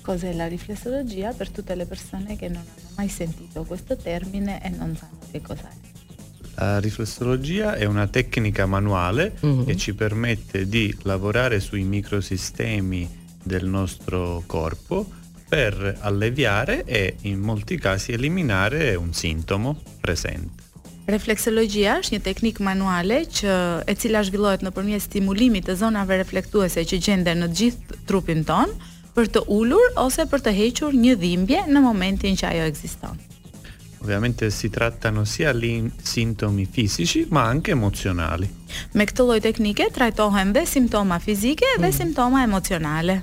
cos'è la riflessologia per tutte le persone che non hanno mai sentito questo termine e non sanno che cos'è. La riflessologia è una tecnica manuale uh-huh. che ci permette di lavorare sui microsistemi del nostro corpo per alleviare e in molti casi eliminare un sintomo presente. Refleksologjia është një teknikë manuale që e cila zhvillohet nëpërmjet stimulimit të zonave reflektuese që gjenden në të gjithë trupin tonë për të ulur ose për të hequr një dhimbje në momentin që ajo ekziston. Ovviamente si trattano sia gli sintomi fisici ma anche emozionali. Me këtë lloj teknike trajtohen dhe simptoma fizike dhe mm. simptoma emocionale.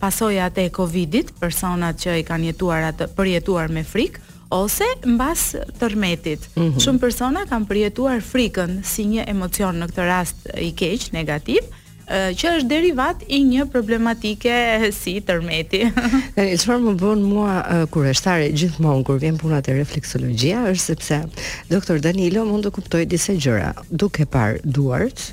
pasojat e Covidit, personat që i kanë jetuar a përjetuar me frikë ose mbas tërmetit. Mm -hmm. Shumë persona kanë përjetuar frikën si një emocion në këtë rast i keq, negativ, që është derivat i një problematike si tërmeti. Danil çfarë më bën mua kurështare gjithmonë kur vjen puna te refleksologjia është sepse doktor Danilo mund të kuptojë disa gjëra duke parë duart,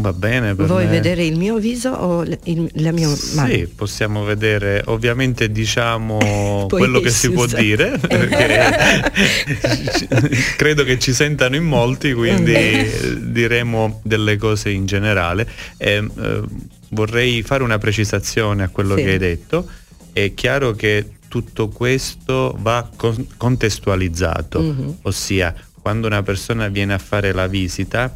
Va bene. Per Vuoi me. vedere il mio viso o il, la mia sì, mano? Sì, possiamo vedere, ovviamente diciamo quello che si sa. può dire, perché credo che ci sentano in molti, quindi diremo delle cose in generale. Eh, eh, vorrei fare una precisazione a quello sì. che hai detto. È chiaro che tutto questo va con- contestualizzato, mm-hmm. ossia quando una persona viene a fare la visita,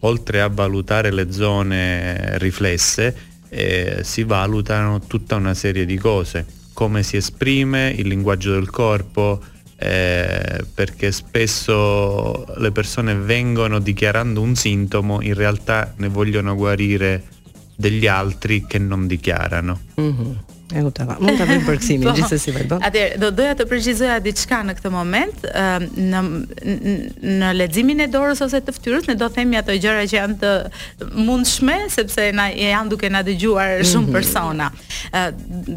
oltre a valutare le zone riflesse, eh, si valutano tutta una serie di cose, come si esprime, il linguaggio del corpo, eh, perché spesso le persone vengono dichiarando un sintomo, in realtà ne vogliono guarire degli altri che non dichiarano. Mm -hmm. E kuptova. Mund ta bëj përkthimin po, gjithsesi Valbona. Atëherë do doja të përgjigjoja diçka në këtë moment, ë në në leximin e dorës ose të fytyrës, ne do themi ato gjëra që janë të mundshme sepse na janë duke na dëgjuar mhm. shumë mm -hmm. persona. Ë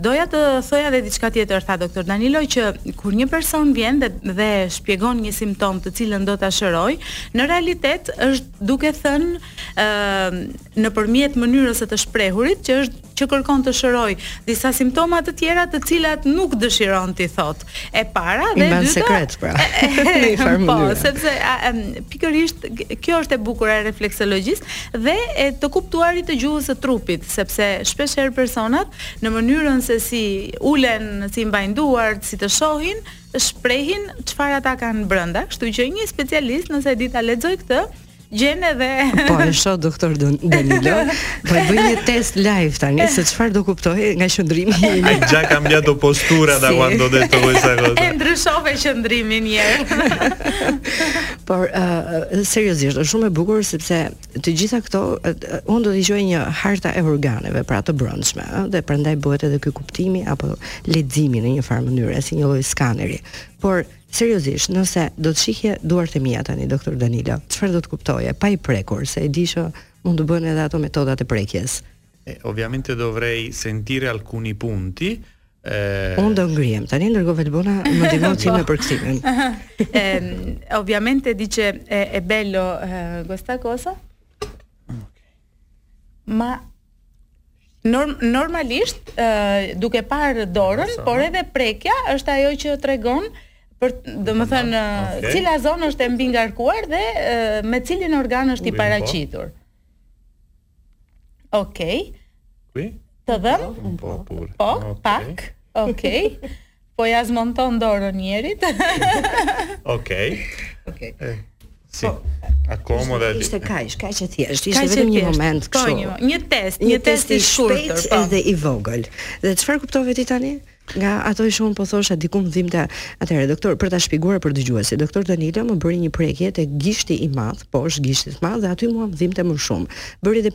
doja të thoja edhe diçka tjetër tha doktor Danilo që kur një person vjen dhe dhe shpjegon një simptomë të cilën do ta shërojë, në realitet është duke thënë ë nëpërmjet mënyrës së të shprehurit që është që kërkon të shërojë disa simptoma të tjera të cilat nuk dëshiron t'i thotë. E para dhe e dyta, sekret pra. Në njëfarë po, mënyre. Po, sepse a, em, pikërisht kjo është e bukura e refleksologjisë dhe e të kuptuarit të gjuhës së trupit, sepse shpesh herë personat në mënyrën se si ulen, si mbajnë duart, si të shohin, shprehin çfarë ata kanë brenda, kështu që një specialist nëse e di ta lexojë këtë, Gjen edhe. Po e shoh doktor Danilo. Po e bëj një test live tani se çfarë do kuptojë nga qëndrimi im. Hai già cambiato postura da quando hai detto questa cosa. E ndryshove qëndrimin menjëherë. Por uh, seriozisht, është shumë e bukur sepse të gjitha këto uh, unë do të gjoj një harta e organeve, pra të brendshme, uh, dhe prandaj bëhet edhe ky kuptimi apo leximi në një farë mënyre si një lloj skaneri. Por Seriozisht, nëse do të shihje duart e mia tani doktor Danilo, çfarë do të kuptoje, pa i prekur, se e di që mund të bëhen edhe ato metodat e prekjes. E, ovviamente dovrei sentire alcuni punti, Eh... Unë do ngrihem tani, ndërkohë Valbona më ndihmon ti me përkthimin. Ehm, ovviamente dice è, è bello eh, questa cosa. Ma Norm, normalisht uh, duke parë dorën, Asa, por edhe prekja është ajo që tregon pra domethënë okay. cila zonë është e mbingarkuar dhe uh, me cilin organ është i po. paraqitur. Okej. Okay. Të dhemb? Po, po, po, po pak. Okej. Okay. Po ja zmonton dorën njeriut. Okej. Okej. Si. Po, Akoma dhe ishte kaq, kaq e thjeshtë, ishte vetëm një moment po, kështu. Po, një test, një test i shkurtër, po. Edhe i vogël. Dhe çfarë kuptove ti tani? Nga ato që unë po thosha diku më dhimbte atëherë doktor për ta shpjeguar për dëgjuesit. Doktor Danilo më bëri një prekje te gishti i madh, poshtë gishtit të madh dhe aty mua më dhimbte më shumë. Bëri edhe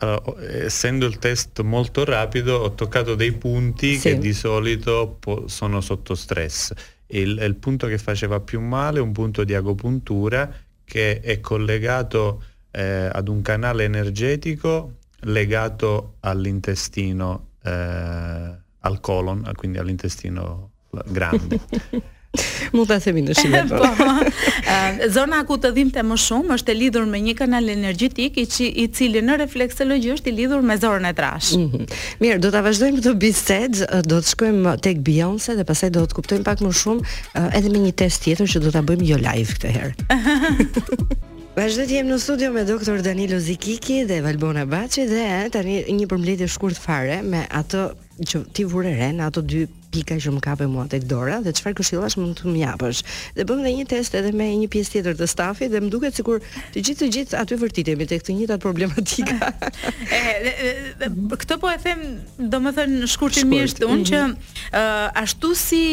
uh, essendo il test molto rapido ho toccato dei punti sì. che di solito po- sono sotto stress. Il, il, punto che faceva più male è un punto di agopuntura che è collegato eh, ad un canale energetico legato all'intestino, eh, al al colon, a quindi all'intestino grande. Mund ta themi në shqip. Po. Zona ku të dhimbte më shumë është e lidhur me një kanal energjitik i, që, i cili në refleksologji është i lidhur me zorrën e trashë. Mm -hmm. Mirë, do ta vazhdojmë këtë bisedë, do të shkojmë tek Beyoncé dhe pastaj do të kuptojmë pak më shumë edhe me një test tjetër që do ta bëjmë jo live këtë herë. Vazhdoj të jem në studio me doktor Danilo Zikiki dhe Valbona Baçi dhe tani një përmbledhje shkurt fare me atë që ti vure re në ato dy pika që më kape mua tek dora dhe çfarë këshillash mund të më japësh. Dhe bëmë edhe një test edhe me një pjesë tjetër të stafit dhe më duket sikur të gjithë të gjithë aty vërtitemi tek të njëjtat problematika. e, këtë po e them, domethënë shkurtimisht unë që mhm. ashtu si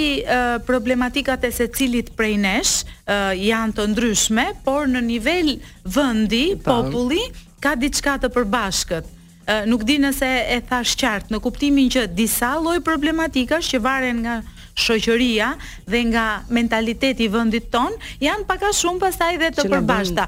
problematikat e secilit prej nesh, janë të ndryshme, por në nivel vendi, populli ka diçka të përbashkët. Nuk di nëse e thashë qartë në kuptimin që disa lloj problematikash që varen nga shoqëria dhe nga mentaliteti i vendit tonë janë pak a shumë pastaj edhe të përbashkëta.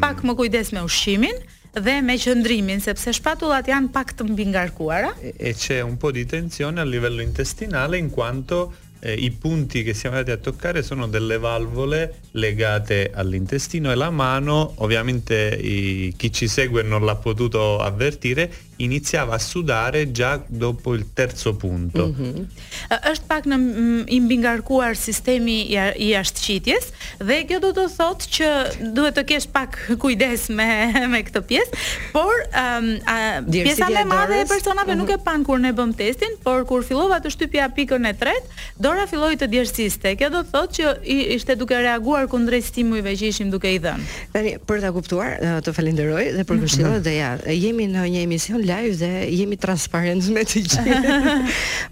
pak më kujdes me ushqimin dhe me qëndrimin sepse shpatullat janë pak të mbi ngarkuara. E, e un po' di tensione a livello intestinale in quanto eh, i punti che siamo andati a toccare sono delle valvole legate all'intestino e la mano, ovviamente i, chi ci segue non l'ha potuto avvertire, Iniziava a sudare già dopo il terzo punto. Mm -hmm. Është pak i mbingarkuar sistemi i jashtëqitjes dhe kjo do të thotë që duhet të kesh pak kujdes me me këtë pjesë, por um, a, pjesa më e madhe e personave mm -hmm. nuk e mhm. panë kur ne bëmë testin, por kur fillova të shtypja pikën e tretë, Dora filloi të djersitej. Kjo do të thotë që i, ishte duke reaguar kundrejt stimujve që ishim duke i dhënë. Tani, për ta kuptuar, të falenderoj dhe për këshillat dhe ja, jemi në një emision live dhe jemi transparent me të gjithë.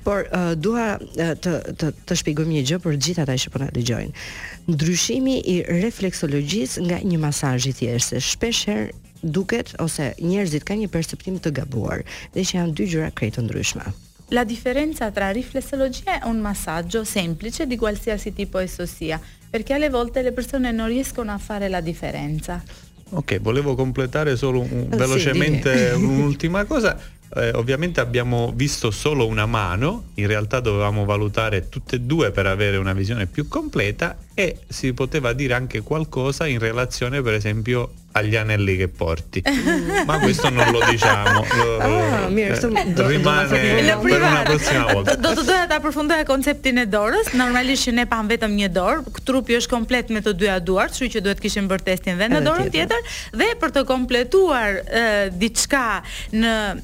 Por uh, dua uh, të të të shpjegojmë një gjë për të gjithë ata që po na dëgjojnë. Ndryshimi i refleksologjisë nga një masazh i thjeshtë, se shpesh herë duket ose njerëzit kanë një perceptim të gabuar dhe që janë dy gjëra krejt të ndryshme. La differenza tra riflessologia e un massaggio semplice di qualsiasi tipo e sosia, perché alle volte le persone non riescono a fare la differenza. Ok, volevo completare solo un, oh, velocemente sì, un'ultima cosa. Eh, ovviamente abbiamo visto solo una mano, in realtà dovevamo valutare tutte e due per avere una visione più completa e si poteva dire anche qualcosa in relazione per esempio a gli anelli che porti. Ma questo non lo diciamo. Ah, mirë, eh, shumë rimane në privat. Do të doja ta përfundoja konceptin e dorës. Normalisht që ne pamë vetëm një dorë, trupi është komplet me të dyja duart, kështu që duhet të kishim bërë testin dhe në dorën tjetër dhe për të kompletuar eh, diçka në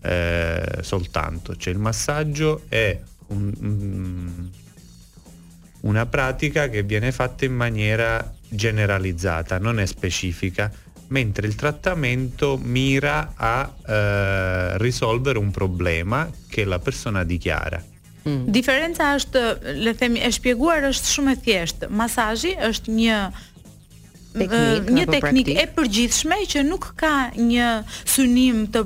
eh, soltanto, cioè il massaggio è un, mm, una pratica che viene fatta in maniera generalizzata, non è specifica mentre il trattamento mira a uh, risolvere un problema che la persona dichiara. Mm. Diferenca është, le themi, e shpjeguar është shumë e thjeshtë. Masazhi është një teknikë, një teknikë e përgjithshme që nuk ka një synim të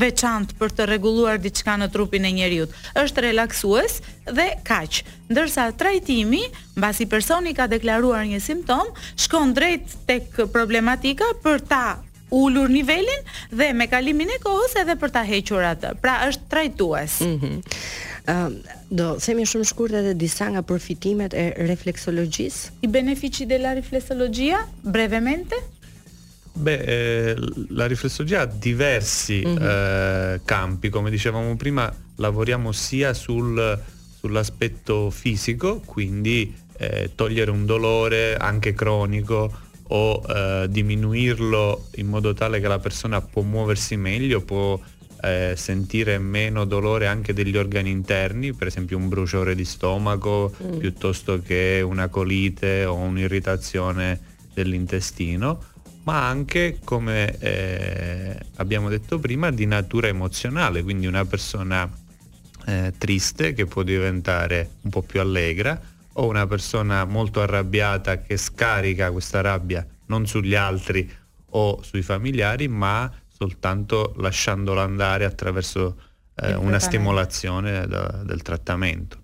veçantë për të rregulluar diçka në trupin e njeriut. Është relaksues dhe kaq. Ndërsa trajtimi, mbasi personi ka deklaruar një simptomë, shkon drejt tek problematika për ta ulur nivelin dhe me kalimin e kohës edhe për ta hequr atë. Pra është trajtues. Ëh. Mm uh, do themi shumë shkurt edhe disa nga përfitimet e refleksologjisë. I benefici della riflessologia brevemente? Beh, eh, la riflessologia ha diversi mm -hmm. eh, campi, come dicevamo prima, lavoriamo sia sul sull'aspetto fisico, quindi eh, togliere un dolore anche cronico o eh, diminuirlo in modo tale che la persona può muoversi meglio, può eh, sentire meno dolore anche degli organi interni, per esempio un bruciore di stomaco mm. piuttosto che una colite o un'irritazione dell'intestino, ma anche come eh, abbiamo detto prima di natura emozionale, quindi una persona eh, triste che può diventare un po' più allegra o una persona molto arrabbiata che scarica questa rabbia non sugli altri o sui familiari, ma soltanto lasciandolo andare attraverso eh, una stimolazione da, del trattamento.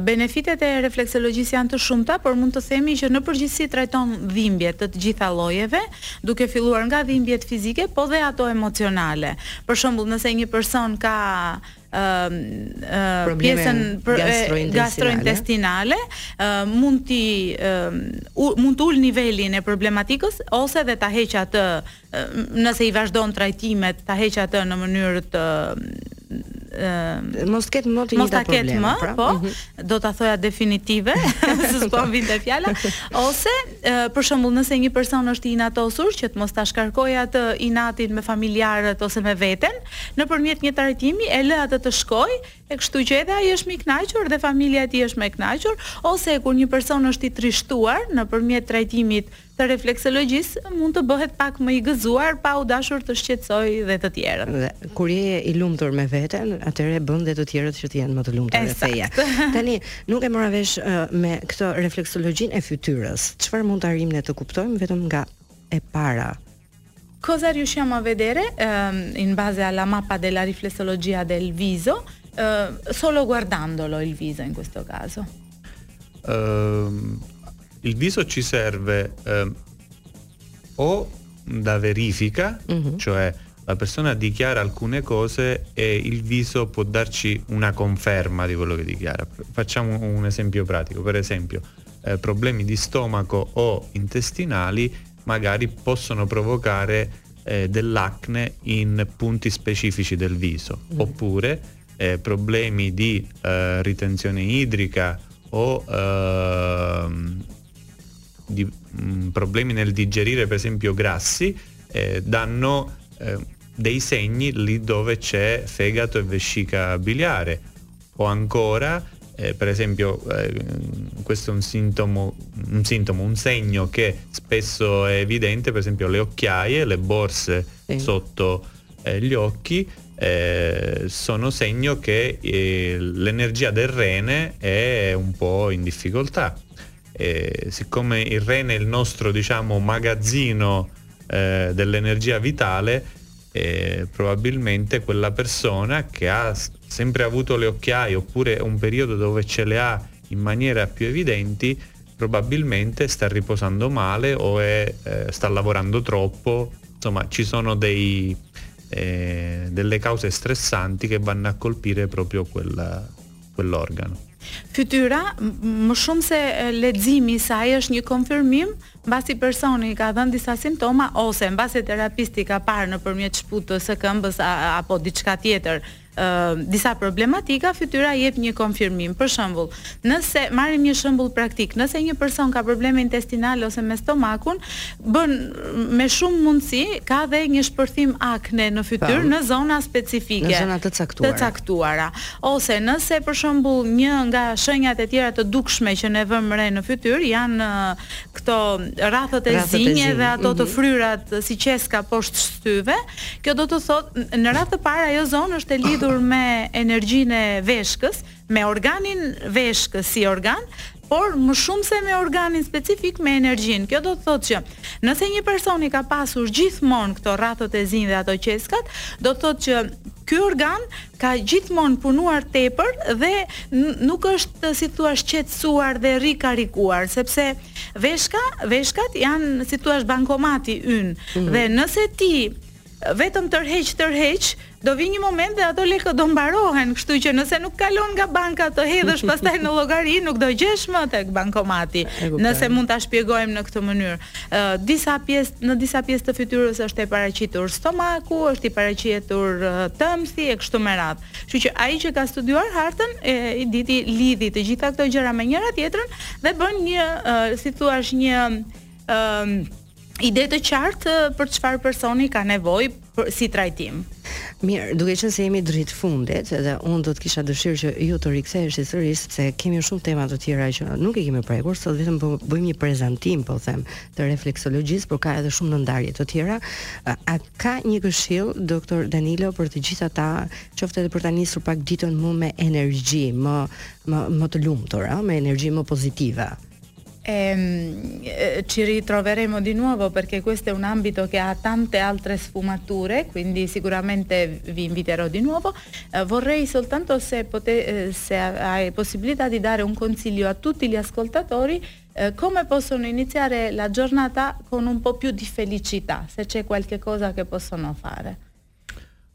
Benefitet e refleksologjisë janë të shumta, por mund të themi që në përgjithësi trajton dhimbje të të gjitha llojeve, duke filluar nga dhimbjet fizike, po dhe ato emocionale. Për shembull, nëse një person ka ë pjesën gastrointestinale, mund ti mund të ulë nivelin e problematikës ose edhe ta heqë atë nëse i vazhdon trajtimet ta heqë atë në mënyrë të ë mos ketë më të njëjta probleme. Mos ta ketë më, pra. po, mm -hmm. do ta thoja definitive, se s'po vinte fjala, ose e, për shembull, nëse një person është i inatosur që të mos ta shkarkojë atë inatin me familjarët ose me veten, nëpërmjet një trajtimi e lë atë të shkojë, e kështu që edhe ai është më i kënaqur dhe familja e tij është më e kënaqur, ose kur një person është i trishtuar nëpërmjet trajtimit të refleksologjisë mund të bëhet pak më i gëzuar pa u dashur të shqetësojë dhe të tjerët. Dhe kur je i lumtur me veten, atëherë i bën dhe të tjerët që të jenë më të lumtur me teje. Tani, nuk e mora vesh uh, me këtë refleksologjinë e fytyrës. Çfarë mund të arrijmë ne të kuptojmë vetëm nga e para Cosa riusciamo a vedere in base alla mappa della riflessologia del viso? Eh, solo guardandolo il viso in questo caso? Uh, il viso ci serve eh, o da verifica, uh-huh. cioè la persona dichiara alcune cose e il viso può darci una conferma di quello che dichiara. Facciamo un esempio pratico, per esempio eh, problemi di stomaco o intestinali magari possono provocare eh, dell'acne in punti specifici del viso, mm. oppure eh, problemi di eh, ritenzione idrica o ehm, di, mh, mm, problemi nel digerire per esempio grassi, eh, danno eh, dei segni lì dove c'è fegato e vescica biliare o ancora eh, per esempio eh, questo è un sintomo, un sintomo, un segno che spesso è evidente, per esempio le occhiaie, le borse sì. sotto eh, gli occhi eh, sono segno che eh, l'energia del rene è un po' in difficoltà. Eh, siccome il rene è il nostro diciamo, magazzino eh, dell'energia vitale, eh, probabilmente quella persona che ha sempre avuto le occhiaie oppure un periodo dove ce le ha in maniera più evidenti, probabilmente sta riposando male o è, eh, sta lavorando troppo. Insomma, ci sono dei, e delle cause stressanti che vanno a colpire proprio quel Quell'organo. Fytyra më shumë se leximi i saj është një konfirmim, mbasi personi ka dhënë disa simptoma ose mbasi terapisti ka parë nëpërmjet shputës së këmbës a, apo diçka tjetër, ë disa problematika, fytyra jep një konfirmim. Për shembull, nëse marrim një shembull praktik, nëse një person ka probleme intestinale ose me stomakun, bën me shumë mundësi ka dhe një shpërthim akne në fytyrë në zona specifike, në zona të caktuara. Të caktuara. Ose, nëse për shembull një nga shenjat e tjera të dukshme që ne vëmë re në fytyrë janë këto rrathët e zinj dhe ato të mhm. fryrat si qeska poshtë syve, kjo do të thotë në radhë të parë ajo zonë është e lidhur me energjinë e veshkës, me organin veshkës si organ por më shumë se me organin specifik me energjinë. Kjo do të thotë që nëse një person i ka pasur gjithmonë këto rrathët e zinj dhe ato qeskat, do të thotë që ky organ ka gjithmonë punuar tepër dhe nuk është si të thuash qetësuar dhe rikarikuar, sepse veshka, veshkat janë si të thuash bankomati ynë. Mm -hmm. Dhe nëse ti Vetëm tërheq, tërheq, do vijë një moment dhe ato lekët do mbarohen, kështu që nëse nuk kalon nga banka të hedhësh pastaj në llogari, nuk do gjesh më tek bankomati. Nëse mund ta shpjegojmë në këtë mënyrë. Ë disa pjesë në disa pjesë të fytyrës është i paraqitur stomaku, është i paraqitur tëmthi e kështu me radhë. Kështu që ai që ka studiuar hartën e i diti lidhi të gjitha këto gjëra me njëra tjetrën dhe bën një si thua një ë ide të qartë për çfarë personi ka nevojë për si trajtim. Mirë, duke qenë se jemi drejt fundit dhe unë do të kisha dëshirë që ju të riktheheshit sërish sepse kemi shumë tema të tjera që nuk i kemi prekur, sot vetëm po bëjmë një prezantim, po them, të refleksologjisë, por ka edhe shumë ndarje të tjera. A, a ka një këshillë doktor Danilo për të gjithë ata, qoftë edhe për ta nisur pak ditën më me energji, më më më të lumtur, ëh, me energji më pozitive? e ehm, eh, ci ritroveremo di nuovo perché questo è un ambito che ha tante altre sfumature, quindi sicuramente vi inviterò di nuovo. Eh, vorrei soltanto se, pote, eh, se hai possibilità di dare un consiglio a tutti gli ascoltatori eh, come possono iniziare la giornata con un po' più di felicità, se c'è qualche cosa che possono fare.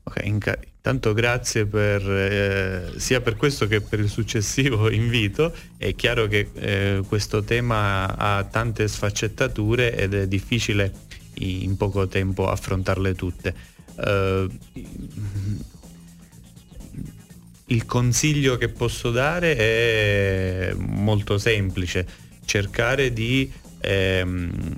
Okay, intanto grazie per, eh, sia per questo che per il successivo invito. È chiaro che eh, questo tema ha tante sfaccettature ed è difficile in poco tempo affrontarle tutte. Eh, il consiglio che posso dare è molto semplice, cercare di ehm,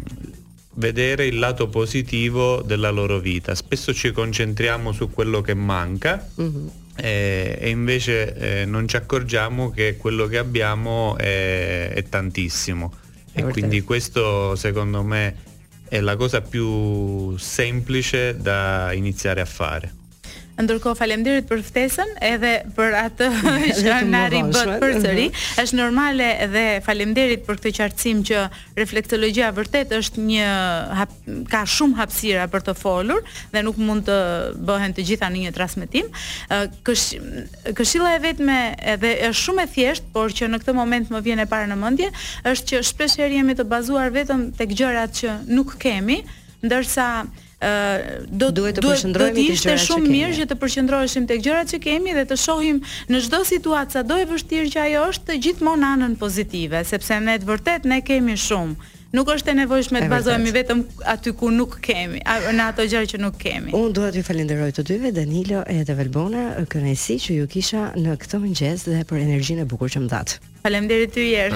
vedere il lato positivo della loro vita. Spesso ci concentriamo su quello che manca mm-hmm. eh, e, invece eh, non ci accorgiamo che quello che abbiamo è, è tantissimo. È e forte. quindi questo secondo me è la cosa più semplice da iniziare a fare. Ndërkohë faleminderit për ftesën edhe për atë që na e ribën përsëri. Mhm. Është normale dhe faleminderit për këtë qartësim që reflektologjia vërtet është një hap, ka shumë hapësira për të folur dhe nuk mund të bëhen të gjitha në një transmetim. Kësh, këshilla e vetme edhe është shumë e thjeshtë, por që në këtë moment më vjen e parë në mendje, është që shpesh herë jemi të bazuar vetëm tek gjërat që nuk kemi, ndërsa do të duhet të përqendrohemi tek gjërat që kemi. Do të ishte shumë mirë që të përqendroheshim tek gjërat që kemi dhe të shohim në çdo situatë sado e vështirë që ajo është gjithmonë anën pozitive, sepse në të vërtetë ne kemi shumë. Nuk është e nevojshme të bazohemi vetëm aty ku nuk kemi, në ato gjëra që nuk kemi. Unë dua t'ju falenderoj të dyve, Danilo edhe Valbona, kënaqësi që ju kisha në këtë mëngjes dhe për energjinë e bukur që më dhatë. Faleminderit ty Jer.